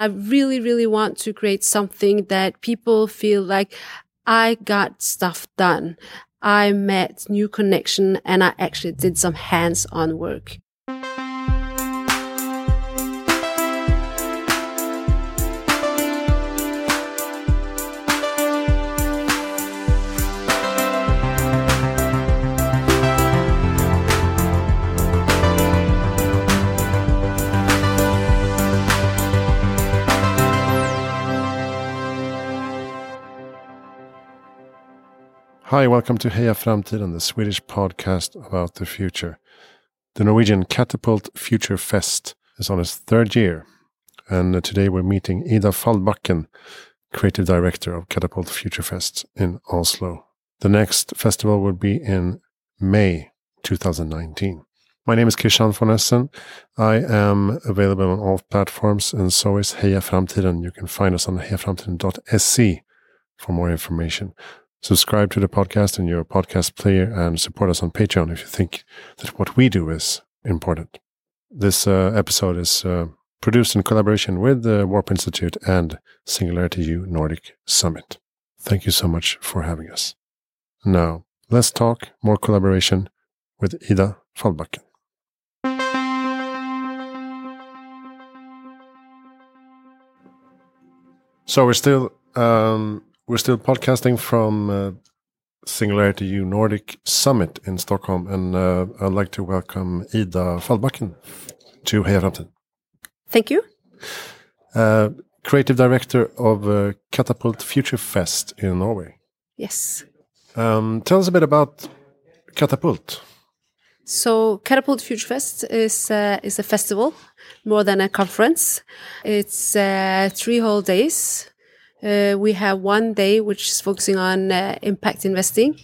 I really, really want to create something that people feel like I got stuff done. I met new connection and I actually did some hands on work. Hi, welcome to Heja Framtiden, the Swedish podcast about the future. The Norwegian Catapult Future Fest is on its third year, and today we're meeting Ida Faldbakken, creative director of Catapult Future Fest in Oslo. The next festival will be in May 2019. My name is Christian von Essen. I am available on all platforms, and so is Heja Framtiden. You can find us on hejaframtiden.se for more information subscribe to the podcast in your podcast player and support us on Patreon if you think that what we do is important. This uh, episode is uh, produced in collaboration with the Warp Institute and Singularity U Nordic Summit. Thank you so much for having us. Now, let's talk more collaboration with Ida Faldbakken. So we're still um, we're still podcasting from uh, Singularity U Nordic Summit in Stockholm, and uh, I'd like to welcome Ida Faldbakken to Heja Framtiden. Thank you. Uh, creative director of uh, Catapult Future Fest in Norway. Yes. Um, tell us a bit about Catapult. So Catapult Future Fest is uh, is a festival more than a conference. It's uh, three whole days uh, we have one day which is focusing on uh, impact investing,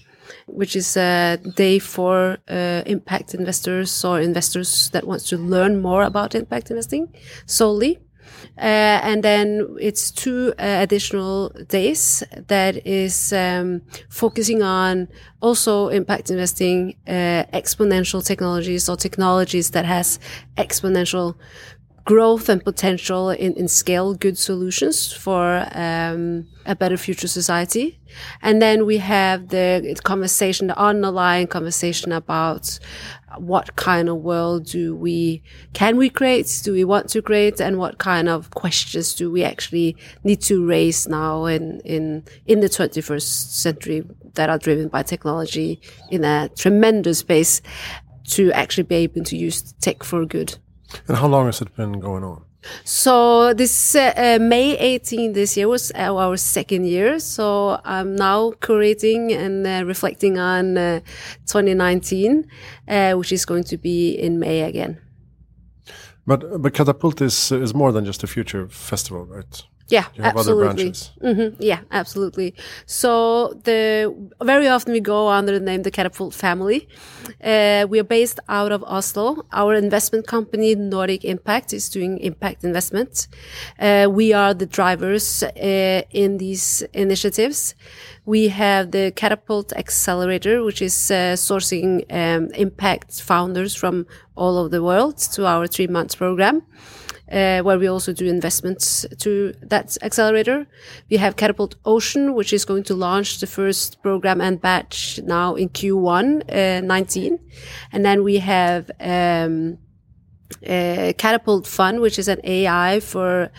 which is a day for uh, impact investors or investors that wants to learn more about impact investing solely. Uh, and then it's two uh, additional days that is um, focusing on also impact investing, uh, exponential technologies or technologies that has exponential growth and potential in, in scale good solutions for um, a better future society. And then we have the conversation, the underlying conversation about what kind of world do we, can we create? Do we want to create? And what kind of questions do we actually need to raise now in, in, in the 21st century that are driven by technology in a tremendous pace to actually be able to use tech for good? And how long has it been going on? So this uh, uh, May 18 this year was our second year. So I'm now curating and uh, reflecting on uh, 2019, uh, which is going to be in May again. But but Catapult is is more than just a future festival, right? Yeah, absolutely. Mm -hmm. Yeah, absolutely. So the very often we go under the name the Catapult family. Uh, we are based out of Oslo. Our investment company Nordic Impact is doing impact investment. Uh, we are the drivers uh, in these initiatives. We have the Catapult Accelerator, which is uh, sourcing um, impact founders from all over the world to our three months program uh, where we also do investments to that accelerator. We have Catapult Ocean, which is going to launch the first program and batch now in Q1 uh, 19. And then we have um, uh, Catapult Fund, which is an AI for,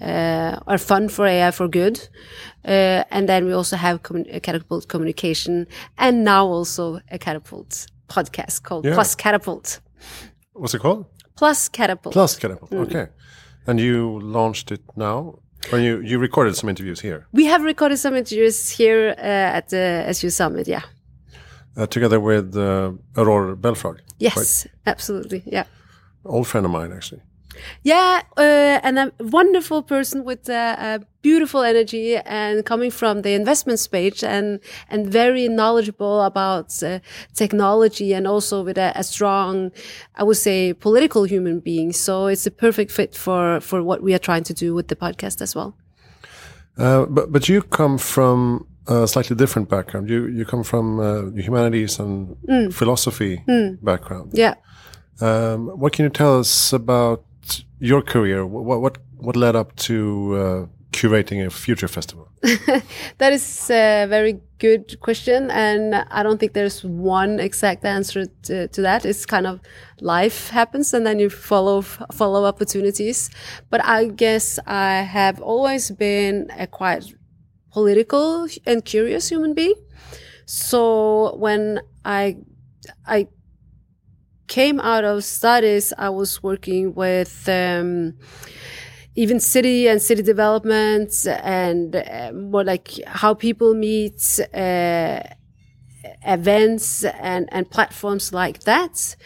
uh, or fund for AI for good. Uh, and then we also have a Catapult Communication and now also a Catapult podcast called yeah. Plus Catapult. What's it called? Plus Catapult. Plus Catapult. Mm. And you launched it now? Or you, you recorded some interviews here? We have recorded some interviews here uh, at the SU Summit, yeah. Uh, together with uh, Aurore Belfrage? Yes, right? absolutely, yeah. Old friend of mine, actually. Yeah, uh, and a wonderful person with uh, a beautiful energy and coming from the investment space and and very knowledgeable about uh, technology and also with a, a, strong, I would say, political human being. So it's a perfect fit for for what we are trying to do with the podcast as well. Uh, but but you come from a slightly different background. You you come from uh, humanities and mm. philosophy mm. background. Yeah. Um, what can you tell us about your career? What, what what led up to uh, curating a future festival? that is a very good question, and I don't think there's one exact answer to, to, that. It's kind of life happens, and then you follow follow opportunities. But I guess I have always been a quite political and curious human being. So when I I came out of studies, I was working with. Um, even city and city development and uh, more like how people meet uh, events and, and platforms like that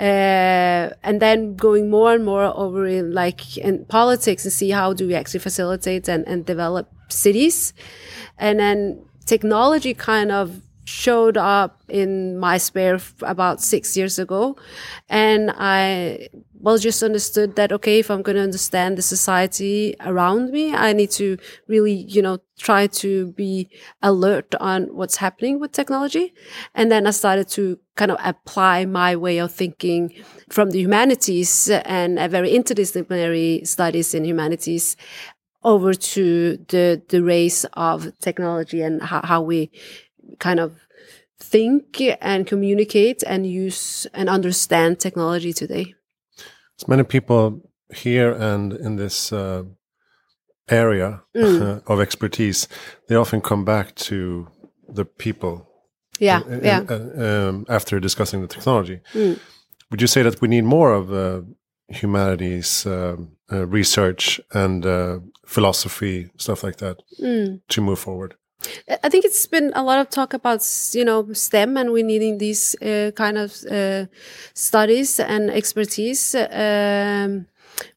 uh, and then going more and more over in like in politics and see how do we actually facilitate and, and develop cities and then technology kind of showed up in my spare about six years ago. And i well just understood that okay if i'm going to understand the society around me i need to really you know try to be alert on what's happening with technology. And then i started to kind of apply my way of thinking from the humanities and a very interdisciplinary studies in humanities over to the the race of technology and how, how we kind of think and communicate and use and understand technology today as many people here and in this uh, area mm. of expertise, they often come back to the people. Yeah, in, yeah. um, after discussing the technology, mm. would you say that we need more of uh, humanities um, uh, research and uh, philosophy stuff like that mm. to move forward? I think it's been a lot of talk about you know STEM and we needing these uh, kind of uh, studies and expertise. Um,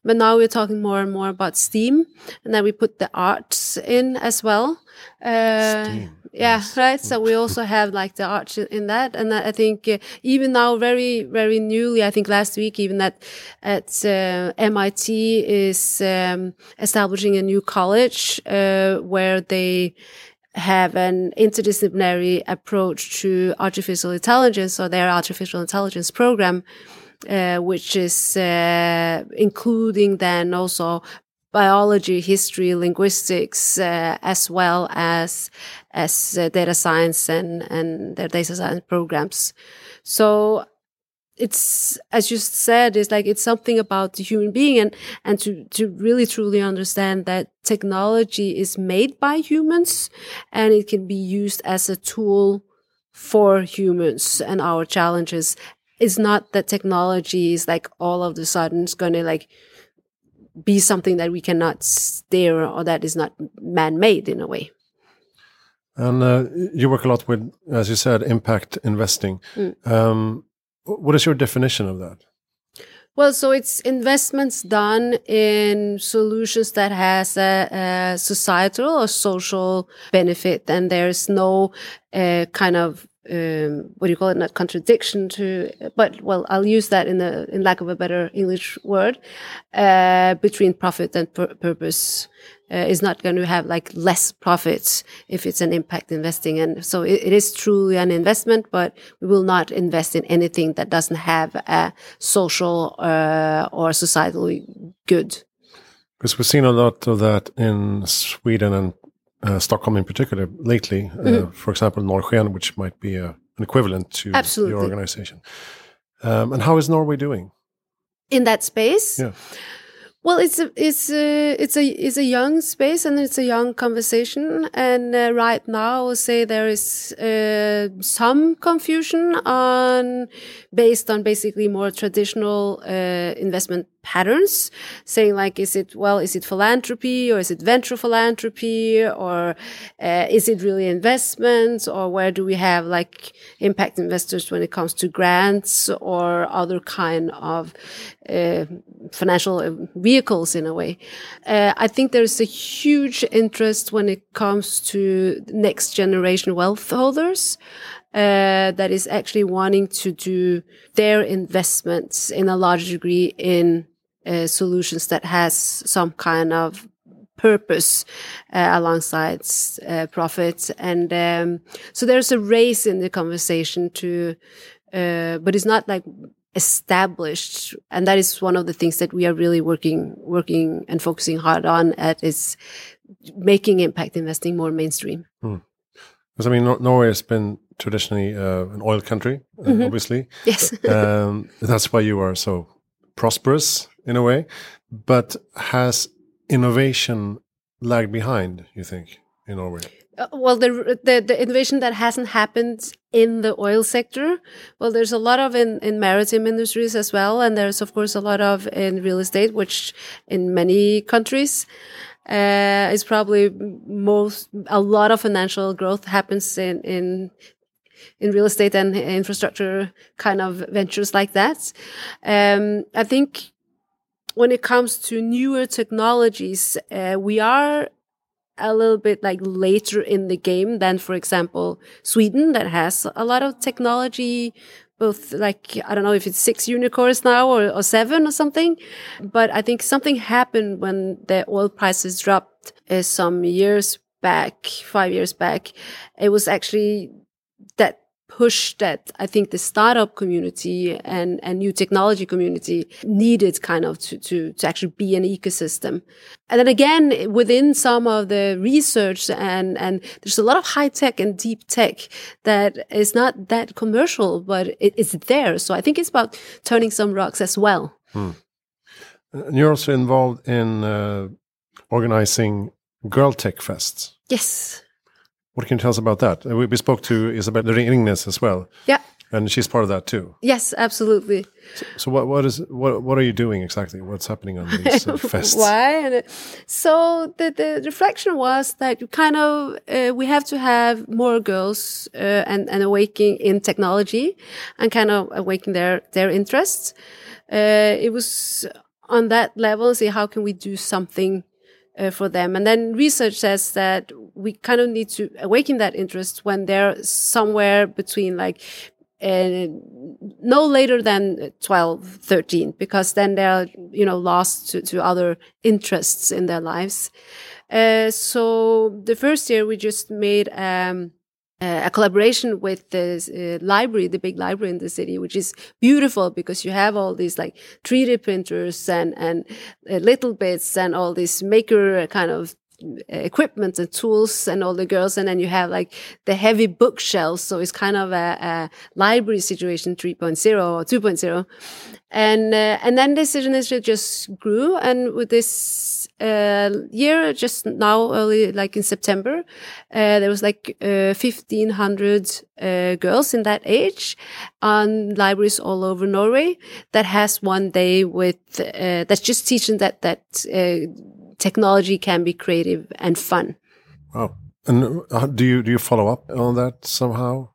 but now we're talking more and more about STEAM, and then we put the arts in as well. Uh, yeah, right. So we also have like the arts in that, and I think uh, even now, very very newly, I think last week even that at uh, MIT is um, establishing a new college uh, where they have an interdisciplinary approach to artificial intelligence or their artificial intelligence program, uh, which is uh, including then also biology, history, linguistics, uh, as well as as uh, data science and and their data science programs. So it's as you said it's like it's something about the human being and and to to really truly understand that technology is made by humans and it can be used as a tool for humans and our challenges. It's not that technology is like all of the sudden it's going to like be something that we cannot steer or that is not man-made in a way. And uh, you work a lot with as you said impact investing. Mm. um, what is your definition of that? Well, so it's investments done in solutions that has a, a societal or social benefit, and there's no uh, kind of um, what do you call it? Not contradiction to, but well, I'll use that in the in lack of a better English word uh, between profit and pur purpose uh, is not going to have like less profits if it's an impact investing. And so it, it is truly an investment, but we will not invest in anything that doesn't have a social uh, or societal good. Because we've seen a lot of that in Sweden and uh, Stockholm in particular lately. Mm -hmm. for example, Norrsken, which might be a, an equivalent to Absolutely. your organization. Um, and how is Norway doing? In that space? Yeah. Well, it's a it's a it's a it's a young space and it's a young conversation. And uh, right now, say there is uh, some confusion on based on basically more traditional uh, investment patterns, saying like, is it well, is it philanthropy or is it venture philanthropy or uh, is it really investments or where do we have like impact investors when it comes to grants or other kind of uh, financial uh, vehicles in a way. Uh, I think there's a huge interest when it comes to next generation wealth holders. Uh, that is actually wanting to do their investments in a large degree in uh, solutions that has some kind of purpose uh, alongside uh, profits. And um, so there's a race in the conversation to uh, but it's not like established. And that is one of the things that we are really working working and focusing hard on at is making impact investing more mainstream. Hmm. because i mean norway has been traditionally uh, an oil country mm -hmm. obviously. Yes. Um, that's why you are so prosperous in a way but has innovation lagged behind you think in norway uh, well, the, the, the innovation that hasn't happened in the oil sector, well, there's a lot of in in maritime industries as well, and there's of course a lot of in real estate, which in many countries uh, is probably most a lot of financial growth happens in in in real estate and infrastructure kind of ventures like that. Um, I think when it comes to newer technologies, uh, we are a little bit like later in the game than, for example, Sweden that has a lot of technology, both like, I don't know if it's six unicorns now or, or seven or something. But I think something happened when the oil prices dropped uh, some years back, five years back. It was actually push that I think the startup community and, and new technology community needed kind of to, to, to actually be an ecosystem. And then again, within some of the research and, and there's a lot of high tech and deep tech that is not that commercial, but it, it's there. So I think it's about turning some rocks as well. Hmm. And you're also involved in uh, organizing Girl Tech Fests. Yes. What can you tell us about that? Uh, we, spoke to Isabel Ringnes as well. Yeah. And she's part of that too. Yes, absolutely. So, so what what is what what are you doing exactly? What's happening on these uh, fests? Why? So the the reflection was that you kind of uh, we have to have more girls uh, and and awakening in technology and kind of awaken their their interests. Uh, it was on that level. See how can we do something uh, for them. And then research says that we kind of need to awaken that interest when they're somewhere between like uh, no later than 12, 13, because then they're, you know, lost to, to other interests in their lives. Uh, so the first year we just made, um, uh, a collaboration with the uh, library, the big library in the city, which is beautiful because you have all these like 3D printers and and uh, little bits and all this maker kind of equipment and tools and all the girls and then you have like the heavy bookshelves so it's kind of a, a library situation 3.0 or 2.0 and uh, and then this initiative just grew and with this uh, year just now early like in september uh, there was like 1500 uh, uh, girls in that age on libraries all over norway that has one day with uh, that's just teaching that that technology can be creative and fun. Wow. And uh, do you do you follow up on that somehow?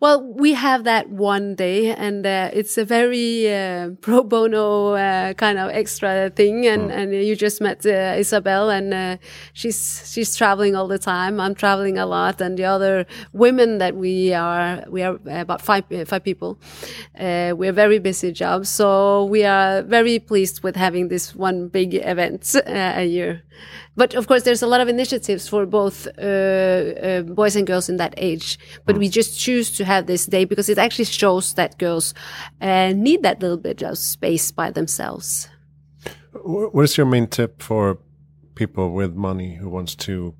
Well, we have that one day, and uh, it's a very uh, pro bono uh, kind of extra thing. And, mm. and you just met uh, Isabel, and uh, she's she's traveling all the time. I'm traveling a lot, and the other women that we are we are about five five people. Uh, we're very busy jobs, so we are very pleased with having this one big event a year. But of course, there's a lot of initiatives for both uh, uh, boys and girls in that age. But mm. we just choose to have this day because it actually shows that girls uh, need that little bit of space by themselves. What is your main tip for people with money who wants to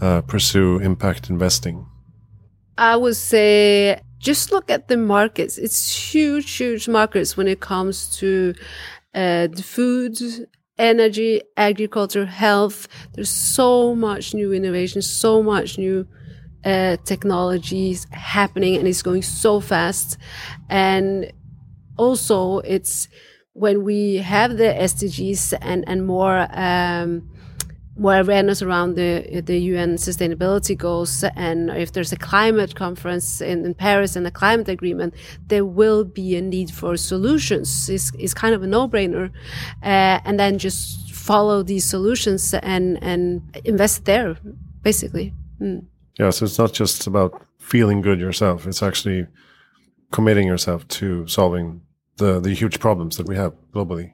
uh, pursue impact investing? I would say just look at the markets. It's huge, huge markets when it comes to uh, the food energy, agriculture, health. There's so much new innovation, so much new uh, technologies happening, and it's going so fast. And also, it's when we have the SDGs and and more. Um, more awareness around the the UN sustainability goals, and if there's a climate conference in, in Paris and a climate agreement, there will be a need for solutions. It's, it's kind of a no-brainer, uh, and then just follow these solutions and and invest there, basically. Mm. Yeah, so it's not just about feeling good yourself; it's actually committing yourself to solving the the huge problems that we have globally.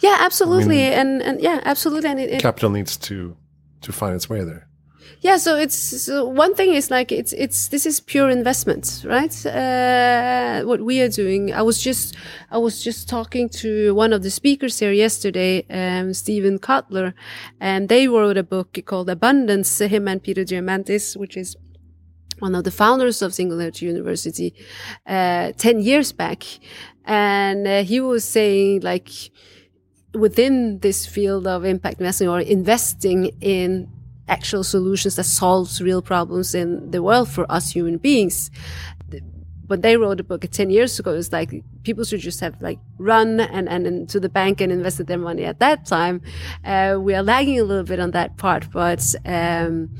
Yeah, absolutely, I mean, and and yeah, absolutely. And it, it, capital needs to to find its way there. Yeah, so it's so one thing is like it's it's this is pure investment, right? Uh, what we are doing. I was just I was just talking to one of the speakers here yesterday, um, Steven Kotler, and they wrote a book called Abundance. Him and Peter Diamandis, which is one of the founders of Singularity University, uh, ten years back, and uh, he was saying like within this field of impact investing or investing in actual solutions that solves real problems in the world for us human beings. But they wrote a book 10 years ago. It's like people should just have like run and, and, and to the bank and invested their money at that time. Uh, we are lagging a little bit on that part, but um,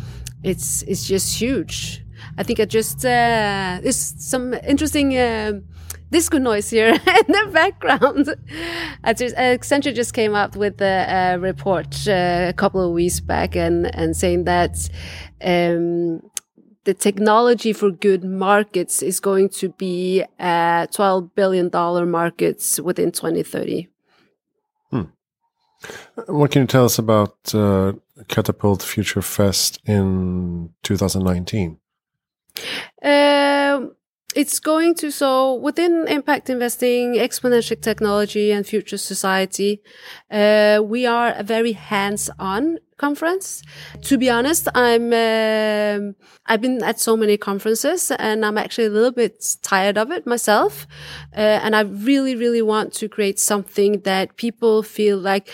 it's it's just huge. I think I just uh, there's some interesting. Uh, disco noise here in the background. Accenture just came up with a, a report uh, a couple of weeks back and, and saying that um, the technology for good markets is going to be a $12 billion markets within 2030. Hmm. What can you tell us about uh, Catapult Future Fest in 2019? Um, it's going to so within impact investing exponential technology and future society uh, we are a very hands-on conference to be honest i'm um, i've been at so many conferences and i'm actually a little bit tired of it myself uh, and i really really want to create something that people feel like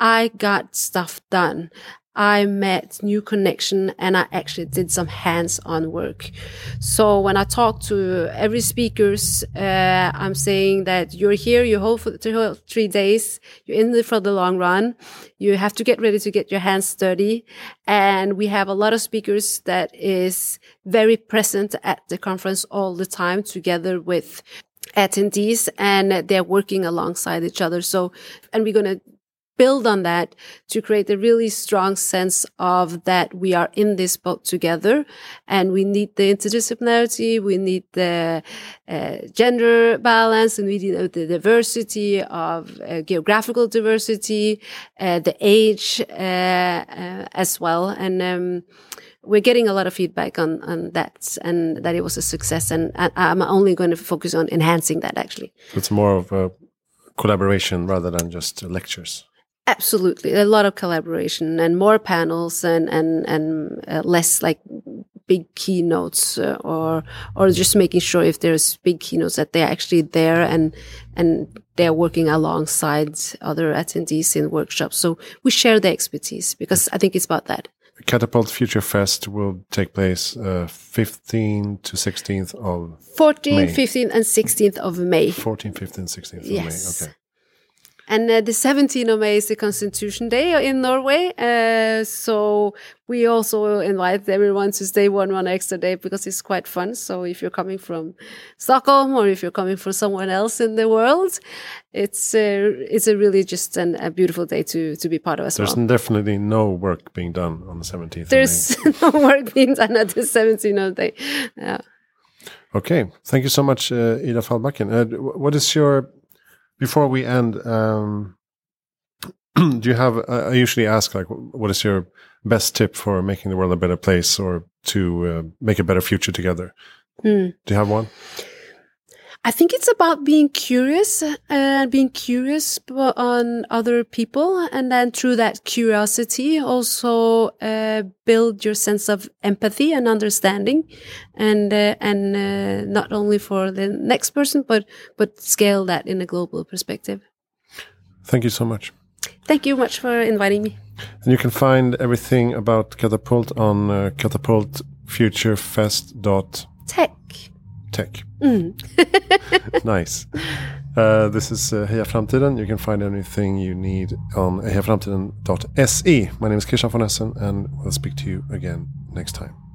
I got stuff done. I met new connection and I actually did some hands-on work. So when I talk to every speakers, uh, I'm saying that you're here, you hold for three days, you're in there for the long run. You have to get ready to get your hands dirty. And we have a lot of speakers that is very present at the conference all the time together with attendees and they're working alongside each other. So, and we're going to build on that to create a really strong sense of that we are in this boat together and we need the interdisciplinarity, we need the uh, gender balance, and we need the diversity of uh, geographical diversity, uh, the age uh, uh, as well. And um, we're getting a lot of feedback on, on that and that it was a success. And I'm only going to focus on enhancing that actually. It's more of a collaboration rather than just lectures. Absolutely, a lot of collaboration and more panels and and and uh, less like big keynotes uh, or or just making sure if there's big keynotes that they're actually there and and they're working alongside other attendees in workshops. So we share the expertise because I think it's about that. Catapult Future Fest will take place uh, 15th to 16th of 14th, 15th, and 16th of May. 14th, 15th, 16th of yes. May. Okay. And uh, the 17th of May is the Constitution Day in Norway. Uh, so we also invite everyone to stay one one extra day because it's quite fun. So if you're coming from Stockholm or if you're coming from someone else in the world, it's uh, it's a really just an, a beautiful day to to be part of as There's well. definitely no work being done on the 17th. There's no work being done at the 17th of May. Yeah. Okay, thank you so much, uh, Ida Faldbakken. Uh, what is your before we end, um, do you have? I usually ask like, what is your best tip for making the world a better place or to uh, make a better future together? Hmm. Do you have one? I think it's about being curious and being curious on other people, and then through that curiosity, also uh, build your sense of empathy and understanding, and uh, and uh, not only for the next person, but but scale that in a global perspective. Thank you so much. Thank you much for inviting me. And you can find everything about Catapult on uh, catapultfuturefest.tech. Tech. Mm. nice. Uh, this is uh, Heja Framtiden. You can find anything you need on hejaframtiden.se. My name is Christian von Essen, and we'll speak to you again next time.